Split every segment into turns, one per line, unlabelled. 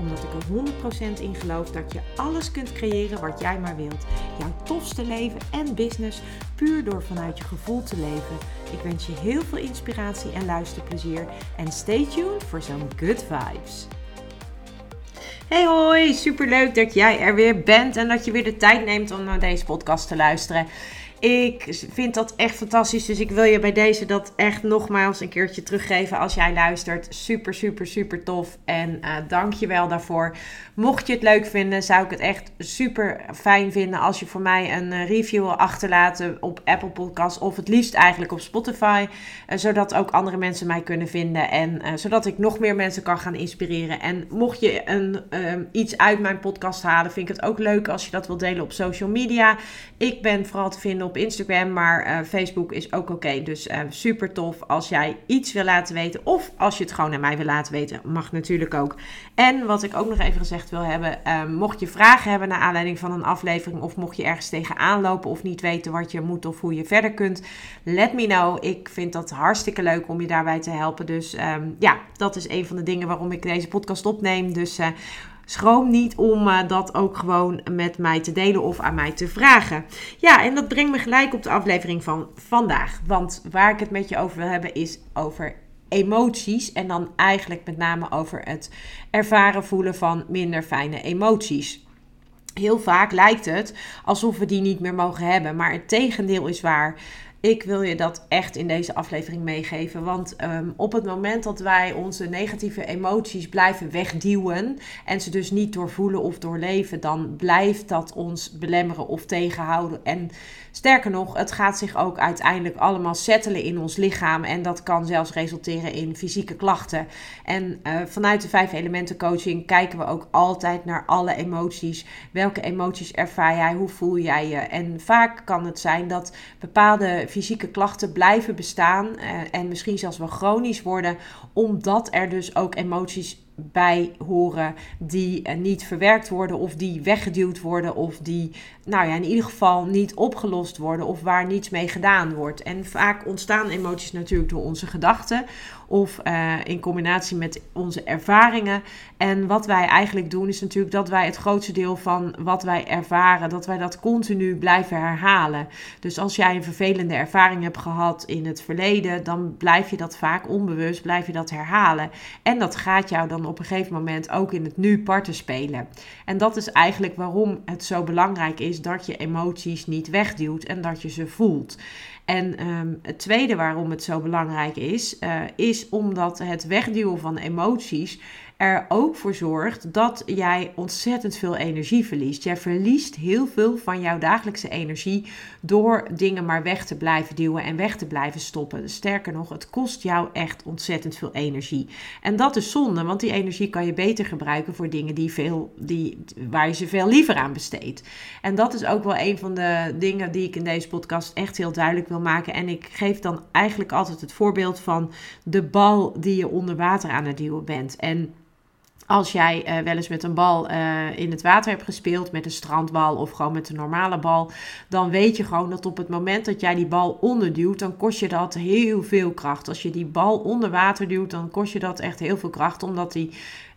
Omdat ik er 100% in geloof dat je alles kunt creëren wat jij maar wilt. Jouw tofste leven en business puur door vanuit je gevoel te leven. Ik wens je heel veel inspiratie en luisterplezier. En stay tuned voor zo'n good vibes. Hey hoi, superleuk dat jij er weer bent en dat je weer de tijd neemt om naar deze podcast te luisteren. Ik vind dat echt fantastisch. Dus ik wil je bij deze dat echt nogmaals een keertje teruggeven als jij luistert. Super, super, super tof. En uh, dank je wel daarvoor. Mocht je het leuk vinden, zou ik het echt super fijn vinden als je voor mij een eh, review wil achterlaten op Apple Podcasts. Of het liefst eigenlijk op Spotify. Uh, zodat ook andere mensen mij kunnen vinden. En zodat ik nog meer mensen kan gaan inspireren. En mocht je een, iets uit mijn podcast halen, vind ik het ook leuk als je dat wilt delen op social media. Ik ben vooral te vinden op op Instagram, maar uh, Facebook is ook oké. Dus uh, super tof als jij iets wil laten weten. Of als je het gewoon aan mij wil laten weten, mag natuurlijk ook. En wat ik ook nog even gezegd wil hebben, uh, mocht je vragen hebben naar aanleiding van een aflevering, of mocht je ergens tegenaan lopen of niet weten wat je moet of hoe je verder kunt, let me know. Ik vind dat hartstikke leuk om je daarbij te helpen. Dus um, ja, dat is een van de dingen waarom ik deze podcast opneem. Dus Schroom niet om uh, dat ook gewoon met mij te delen of aan mij te vragen. Ja, en dat brengt me gelijk op de aflevering van vandaag. Want waar ik het met je over wil hebben is over emoties. En dan eigenlijk met name over het ervaren voelen van minder fijne emoties. Heel vaak lijkt het alsof we die niet meer mogen hebben. Maar het tegendeel is waar. Ik wil je dat echt in deze aflevering meegeven. Want um, op het moment dat wij onze negatieve emoties blijven wegduwen en ze dus niet doorvoelen of doorleven, dan blijft dat ons belemmeren of tegenhouden. En sterker nog, het gaat zich ook uiteindelijk allemaal settelen in ons lichaam. En dat kan zelfs resulteren in fysieke klachten. En uh, vanuit de vijf elementen coaching kijken we ook altijd naar alle emoties. Welke emoties ervaar jij? Hoe voel jij je? En vaak kan het zijn dat bepaalde fysieke klachten blijven bestaan uh, en misschien zelfs wel chronisch worden, omdat er dus ook emoties bij horen die uh, niet verwerkt worden of die weggeduwd worden of die, nou ja, in ieder geval niet opgelost worden of waar niets mee gedaan wordt. En vaak ontstaan emoties natuurlijk door onze gedachten of uh, in combinatie met onze ervaringen. En wat wij eigenlijk doen is natuurlijk dat wij het grootste deel van wat wij ervaren, dat wij dat continu blijven herhalen. Dus als jij een vervelende ervaring hebt gehad in het verleden, dan blijf je dat vaak onbewust, blijf je dat herhalen. En dat gaat jou dan op een gegeven moment ook in het nu parten spelen. En dat is eigenlijk waarom het zo belangrijk is dat je emoties niet wegduwt en dat je ze voelt. En um, het tweede waarom het zo belangrijk is, uh, is omdat het wegduwen van emoties er ook voor zorgt dat jij ontzettend veel energie verliest. Jij verliest heel veel van jouw dagelijkse energie door dingen maar weg te blijven duwen en weg te blijven stoppen. Sterker nog, het kost jou echt ontzettend veel energie. En dat is zonde, want die energie kan je beter gebruiken voor dingen die veel, die, waar je ze veel liever aan besteedt. En dat is ook wel een van de dingen die ik in deze podcast echt heel duidelijk wil maken. En ik geef dan eigenlijk altijd het voorbeeld van de bal die je onder water aan het duwen bent. En als jij uh, wel eens met een bal uh, in het water hebt gespeeld, met een strandbal of gewoon met een normale bal, dan weet je gewoon dat op het moment dat jij die bal onderduwt, dan kost je dat heel veel kracht. Als je die bal onder water duwt, dan kost je dat echt heel veel kracht, omdat die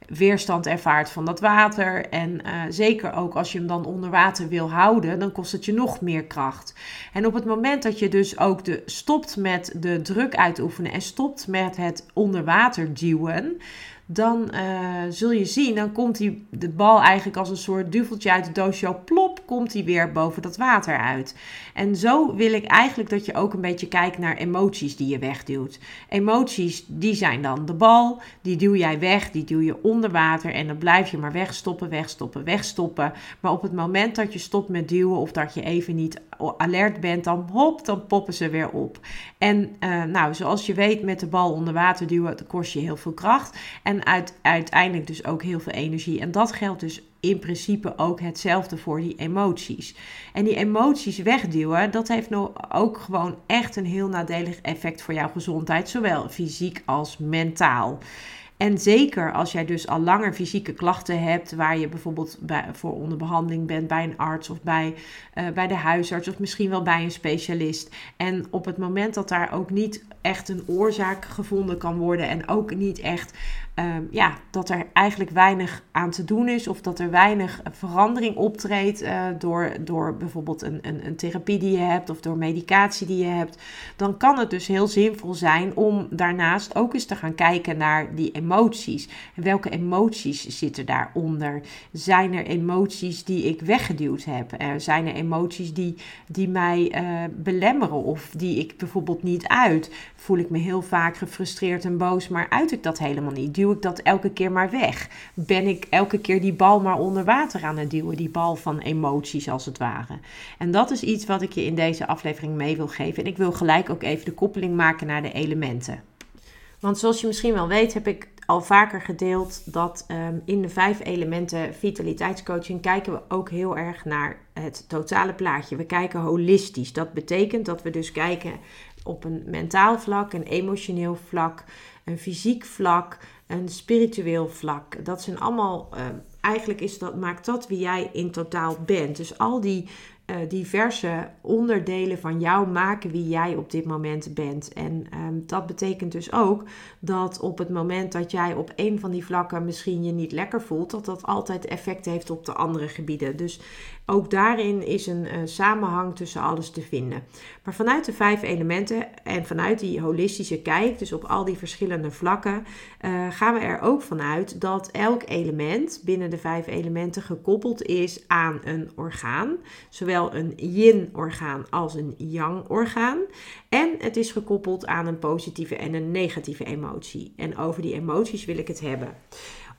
weerstand ervaart van dat water. En uh, zeker ook als je hem dan onder water wil houden, dan kost het je nog meer kracht. En op het moment dat je dus ook de, stopt met de druk uitoefenen en stopt met het onder water duwen, dan uh, zul je zien, dan komt die, de bal eigenlijk als een soort duveltje uit het doosje, plop, komt die weer boven dat water uit. En zo wil ik eigenlijk dat je ook een beetje kijkt naar emoties die je wegduwt. Emoties, die zijn dan de bal, die duw jij weg, die duw je onder water en dan blijf je maar wegstoppen, wegstoppen, wegstoppen. Maar op het moment dat je stopt met duwen of dat je even niet alert bent, dan hop, dan poppen ze weer op. En uh, nou, zoals je weet, met de bal onder water duwen, kost je heel veel kracht. En uit, uiteindelijk dus ook heel veel energie. En dat geldt dus in principe ook hetzelfde voor die emoties. En die emoties wegduwen, dat heeft nog ook gewoon echt een heel nadelig effect voor jouw gezondheid, zowel fysiek als mentaal. En zeker als jij dus al langer fysieke klachten hebt, waar je bijvoorbeeld bij, voor onderbehandeling bent bij een arts of bij, uh, bij de huisarts of misschien wel bij een specialist. En op het moment dat daar ook niet echt een oorzaak gevonden kan worden en ook niet echt Ehm, ja, dat er eigenlijk weinig aan te doen is of dat er weinig verandering optreedt uh, door, door bijvoorbeeld een, een, een, therapie die je hebt of door medicatie die je hebt, dan kan het dus heel zinvol zijn om daarnaast ook eens te gaan kijken naar die emoties. En welke emoties zitten daaronder? Zijn er emoties die ik weggeduwd heb? Uh, zijn er emoties die, die mij uh, belemmeren of die ik bijvoorbeeld niet uit? Voel ik me heel vaak gefrustreerd en boos, maar uit ik dat helemaal niet? Duw ik dat elke keer maar weg? Ben ik elke keer die bal maar onder water aan het duwen? Die bal van emoties als het ware. En dat is iets wat ik je in deze aflevering mee wil geven. En ik wil gelijk ook even de koppeling maken naar de elementen. Want zoals je misschien wel weet, heb ik al vaker gedeeld dat um, in de vijf elementen vitaliteitscoaching kijken we ook heel erg naar het totale plaatje. We kijken holistisch. Dat betekent dat we dus kijken op een mentaal vlak, een emotioneel vlak, een fysiek vlak, een spiritueel vlak. Dat zijn allemaal, uh, eigenlijk is dat, maakt dat wie jij in totaal bent. Dus al die uh, diverse onderdelen van jou maken wie jij op dit moment bent. En um, dat betekent dus ook dat op het moment dat jij op een van die vlakken misschien je niet lekker voelt, dat dat altijd effect heeft op de andere gebieden. Dus ook daarin is een samenhang tussen alles te vinden. Maar vanuit de vijf elementen en vanuit die holistische kijk, dus op al die verschillende vlakken, uh, gaan we er ook vanuit dat elk element binnen de vijf elementen gekoppeld is aan een orgaan. Een yin-orgaan als een yang-orgaan. En het is gekoppeld aan een positieve en een negatieve emotie. En over die emoties wil ik het hebben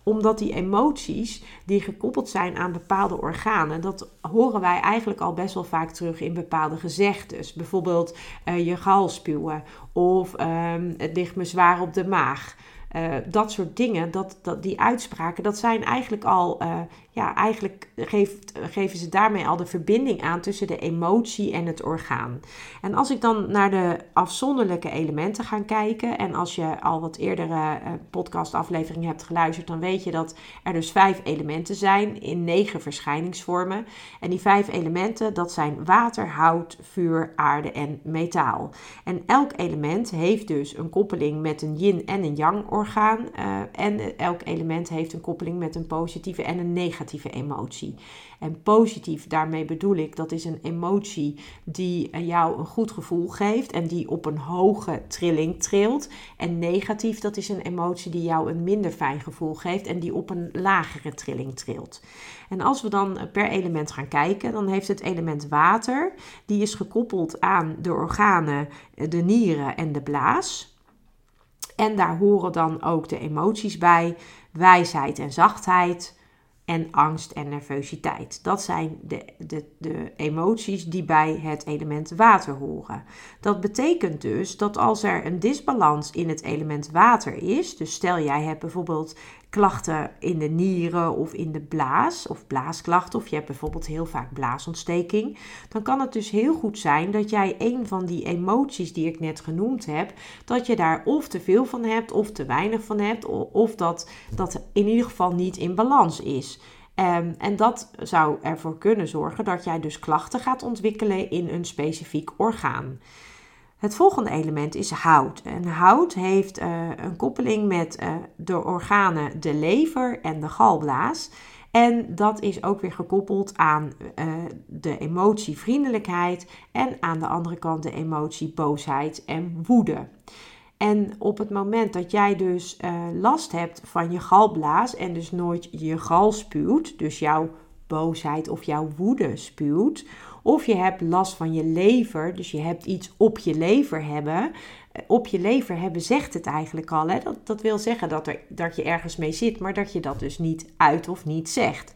omdat die emoties die gekoppeld zijn aan bepaalde organen, dat horen wij eigenlijk al best wel vaak terug in bepaalde gezegdes. Bijvoorbeeld uh, je gal spuwen of um, het ligt me zwaar op de maag. Uh, dat soort dingen, dat, dat, die uitspraken, dat zijn eigenlijk al uh, ja, eigenlijk geeft, geven ze daarmee al de verbinding aan tussen de emotie en het orgaan. En als ik dan naar de afzonderlijke elementen ga kijken, en als je al wat eerdere uh, podcastafleveringen hebt geluisterd, dan weet je dat er dus vijf elementen zijn in negen verschijningsvormen. En die vijf elementen, dat zijn water, hout, vuur, aarde en metaal. En elk element heeft dus een koppeling met een yin en een yang orgaan. Uh, en elk element heeft een koppeling met een positieve en een negatieve emotie. En positief, daarmee bedoel ik, dat is een emotie die eh, jou een goed gevoel geeft en die op een hoge trilling trilt. En negatief, dat is een emotie die jou een minder fijn gevoel geeft en die op een lagere trilling trilt. En als we dan per element gaan kijken, dan heeft het element water, die is gekoppeld aan de organen, de nieren en de blaas. En daar horen dan ook de emoties bij, wijsheid en zachtheid, en angst en nervositeit. Dat zijn de, de, de emoties die bij het element water horen. Dat betekent dus dat als er een disbalans in het element water is, dus stel jij hebt bijvoorbeeld klachten in de nieren of in de blaas, of blaasklachten, of je hebt bijvoorbeeld heel vaak blaasontsteking, dan kan het dus heel goed zijn dat jij een van die emoties die ik net genoemd heb, dat je daar of te veel van hebt, of te weinig van hebt, of dat dat in ieder geval niet in balans is. Um, en dat zou ervoor kunnen zorgen dat jij dus klachten gaat ontwikkelen in een specifiek orgaan. Het volgende element is hout. En hout heeft uh, een koppeling met uh, de organen de lever en de galblaas. En dat is ook weer gekoppeld aan uh, de emotie vriendelijkheid en aan de andere kant de emotie boosheid en woede. En op het moment dat jij dus last hebt van je galblaas en dus nooit je gal spuwt, dus jouw boosheid of jouw woede spuwt, of je hebt last van je lever, dus je hebt iets op je lever hebben. Eh, op je lever hebben zegt het eigenlijk al. Hè? Dat, dat wil zeggen dat, er, dat je ergens mee zit, maar dat je dat dus niet uit of niet zegt.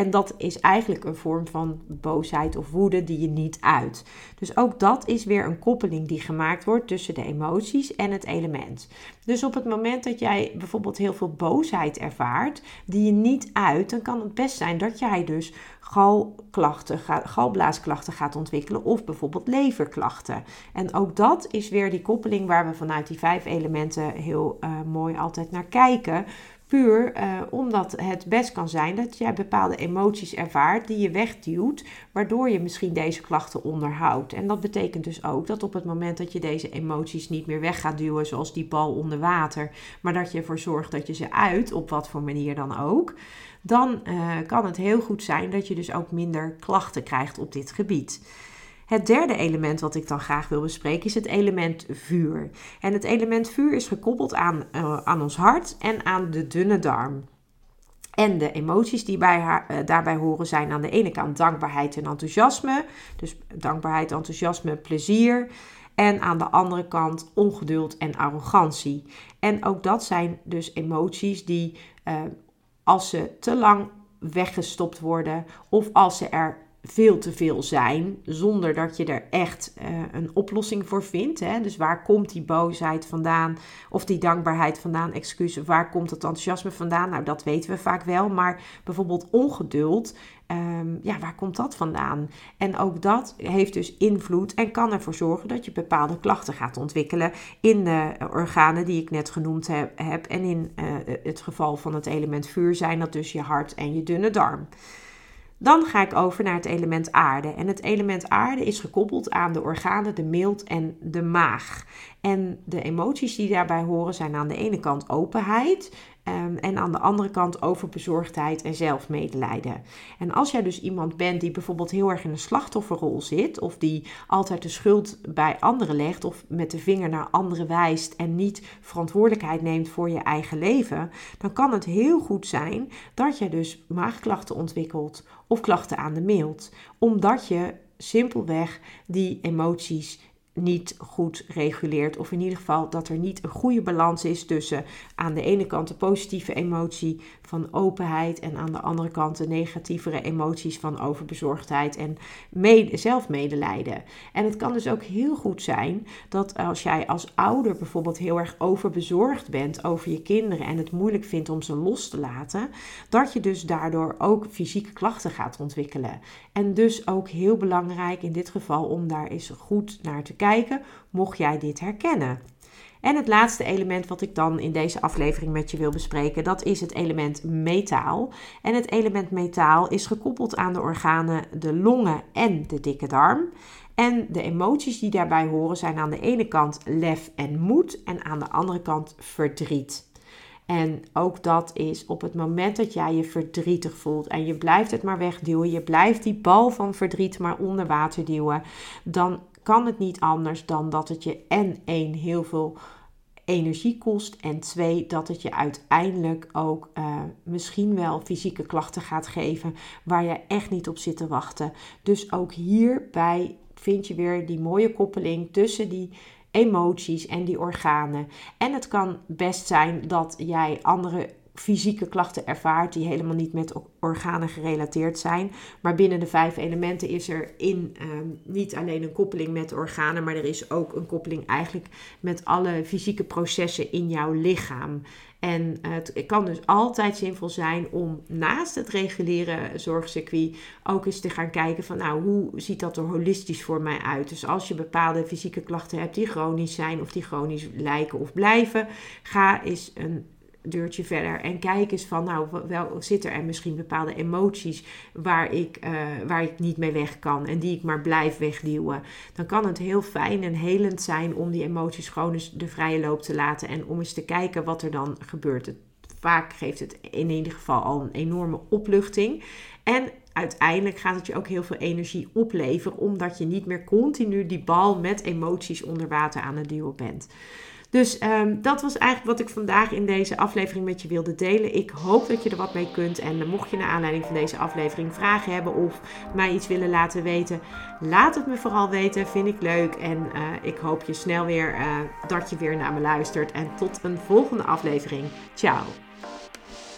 En dat is eigenlijk een vorm van boosheid of woede die je niet uit. Dus ook dat is weer een koppeling die gemaakt wordt tussen de emoties en het element. Dus op het moment dat jij bijvoorbeeld heel veel boosheid ervaart, die je niet uit, dan kan het best zijn dat jij dus galklachten, galblaasklachten gaat ontwikkelen of bijvoorbeeld leverklachten. En ook dat is weer die koppeling waar we vanuit die vijf elementen heel uh, mooi altijd naar kijken. Puur uh, omdat het best kan zijn dat jij bepaalde emoties ervaart die je wegduwt, waardoor je misschien deze klachten onderhoudt. En dat betekent dus ook dat op het moment dat je deze emoties niet meer weg gaat duwen, zoals die bal onder water, maar dat je ervoor zorgt dat je ze uit, op wat voor manier dan ook, dan uh, kan het heel goed zijn dat je dus ook minder klachten krijgt op dit gebied. Het derde element wat ik dan graag wil bespreken is het element vuur. En het element vuur is gekoppeld aan, uh, aan ons hart en aan de dunne darm. En de emoties die bij haar, uh, daarbij horen zijn aan de ene kant dankbaarheid en enthousiasme. Dus dankbaarheid, enthousiasme, plezier. En aan de andere kant ongeduld en arrogantie. En ook dat zijn dus emoties die, uh, als ze te lang weggestopt worden of als ze er veel te veel zijn, zonder dat je er echt uh, een oplossing voor vindt. Hè? Dus waar komt die boosheid vandaan, of die dankbaarheid vandaan, excuses, waar komt het enthousiasme vandaan? Nou, dat weten we vaak wel, maar bijvoorbeeld ongeduld, um, ja, waar komt dat vandaan? En ook dat heeft dus invloed en kan ervoor zorgen dat je bepaalde klachten gaat ontwikkelen in de organen die ik net genoemd heb. En in uh, het geval van het element vuur zijn dat dus je hart en je dunne darm. Dan ga ik over naar het element aarde. En het element aarde is gekoppeld aan de organen, de mild en de maag. En de emoties die daarbij horen zijn aan de ene kant openheid, Um, en aan de andere kant overbezorgdheid en zelfmedelijden. En als jij dus iemand bent die bijvoorbeeld heel erg in een slachtofferrol zit, of die altijd de schuld bij anderen legt, of met de vinger naar anderen wijst en niet verantwoordelijkheid neemt voor je eigen leven, dan kan het heel goed zijn dat je dus maagklachten ontwikkelt of klachten aan de mild, omdat je simpelweg die emoties niet goed reguleert. Of in ieder geval dat er niet een goede balans is tussen aan de ene kant de positieve emotie van openheid en aan de andere kant de negatievere emoties van overbezorgdheid en zelfmedelijden. En het kan dus ook heel goed zijn dat als jij als ouder bijvoorbeeld heel erg overbezorgd bent over je kinderen en het moeilijk vindt om ze los te laten, dat je dus daardoor ook fysieke klachten gaat ontwikkelen. En dus ook heel belangrijk in dit geval om daar eens goed naar te kijken, mocht jij dit herkennen. En het laatste element wat ik dan in deze aflevering met je wil bespreken, dat is het element metaal. En het element metaal is gekoppeld aan de organen de longen en de dikke darm. En de emoties die daarbij horen zijn aan de ene kant lef en moed en aan de andere kant verdriet. En ook dat is op het moment dat jij je verdrietig voelt en je blijft het maar wegduwen, je blijft die bal van verdriet maar onder water duwen, dan kan het niet anders dan dat het je en één heel veel energie kost en twee dat het je uiteindelijk ook uh, misschien wel fysieke klachten gaat geven waar je echt niet op zit te wachten. Dus ook hierbij vind je weer die mooie koppeling tussen die emoties en die organen. En het kan best zijn dat jij andere fysieke klachten ervaart die helemaal niet met organen gerelateerd zijn. Maar binnen de vijf elementen is er in ehm, niet alleen een koppeling met organen, maar er is ook een koppeling eigenlijk met alle fysieke processen in jouw lichaam. En het kan dus altijd zinvol zijn om naast het reguliere zorgcircuit ook eens te gaan kijken van nou hoe ziet dat er holistisch voor mij uit. Dus als je bepaalde fysieke klachten hebt die chronisch zijn of die chronisch lijken of blijven, ga eens een deurtje verder en kijk eens van, nou, wel zitten er misschien bepaalde emoties waar ik, uh, waar ik niet mee weg kan en die ik maar blijf wegduwen. Dan kan het heel fijn en helend zijn om die emoties gewoon eens de vrije loop te laten en om eens te kijken wat er dan gebeurt. vaak geeft het in ieder geval al een enorme opluchting. En uiteindelijk gaat het je ook heel veel energie opleveren, omdat je niet meer continu die bal met emoties onder water aan het duwen bent. Dus um, dat was eigenlijk wat ik vandaag in deze aflevering met je wilde delen. Ik hoop dat je er wat mee kunt. En mocht je naar aanleiding van deze aflevering vragen hebben of mij iets willen laten weten, laat het me vooral weten. Vind ik leuk. En uh, ik hoop je snel weer uh, dat je weer naar me luistert. En tot een volgende aflevering. Ciao.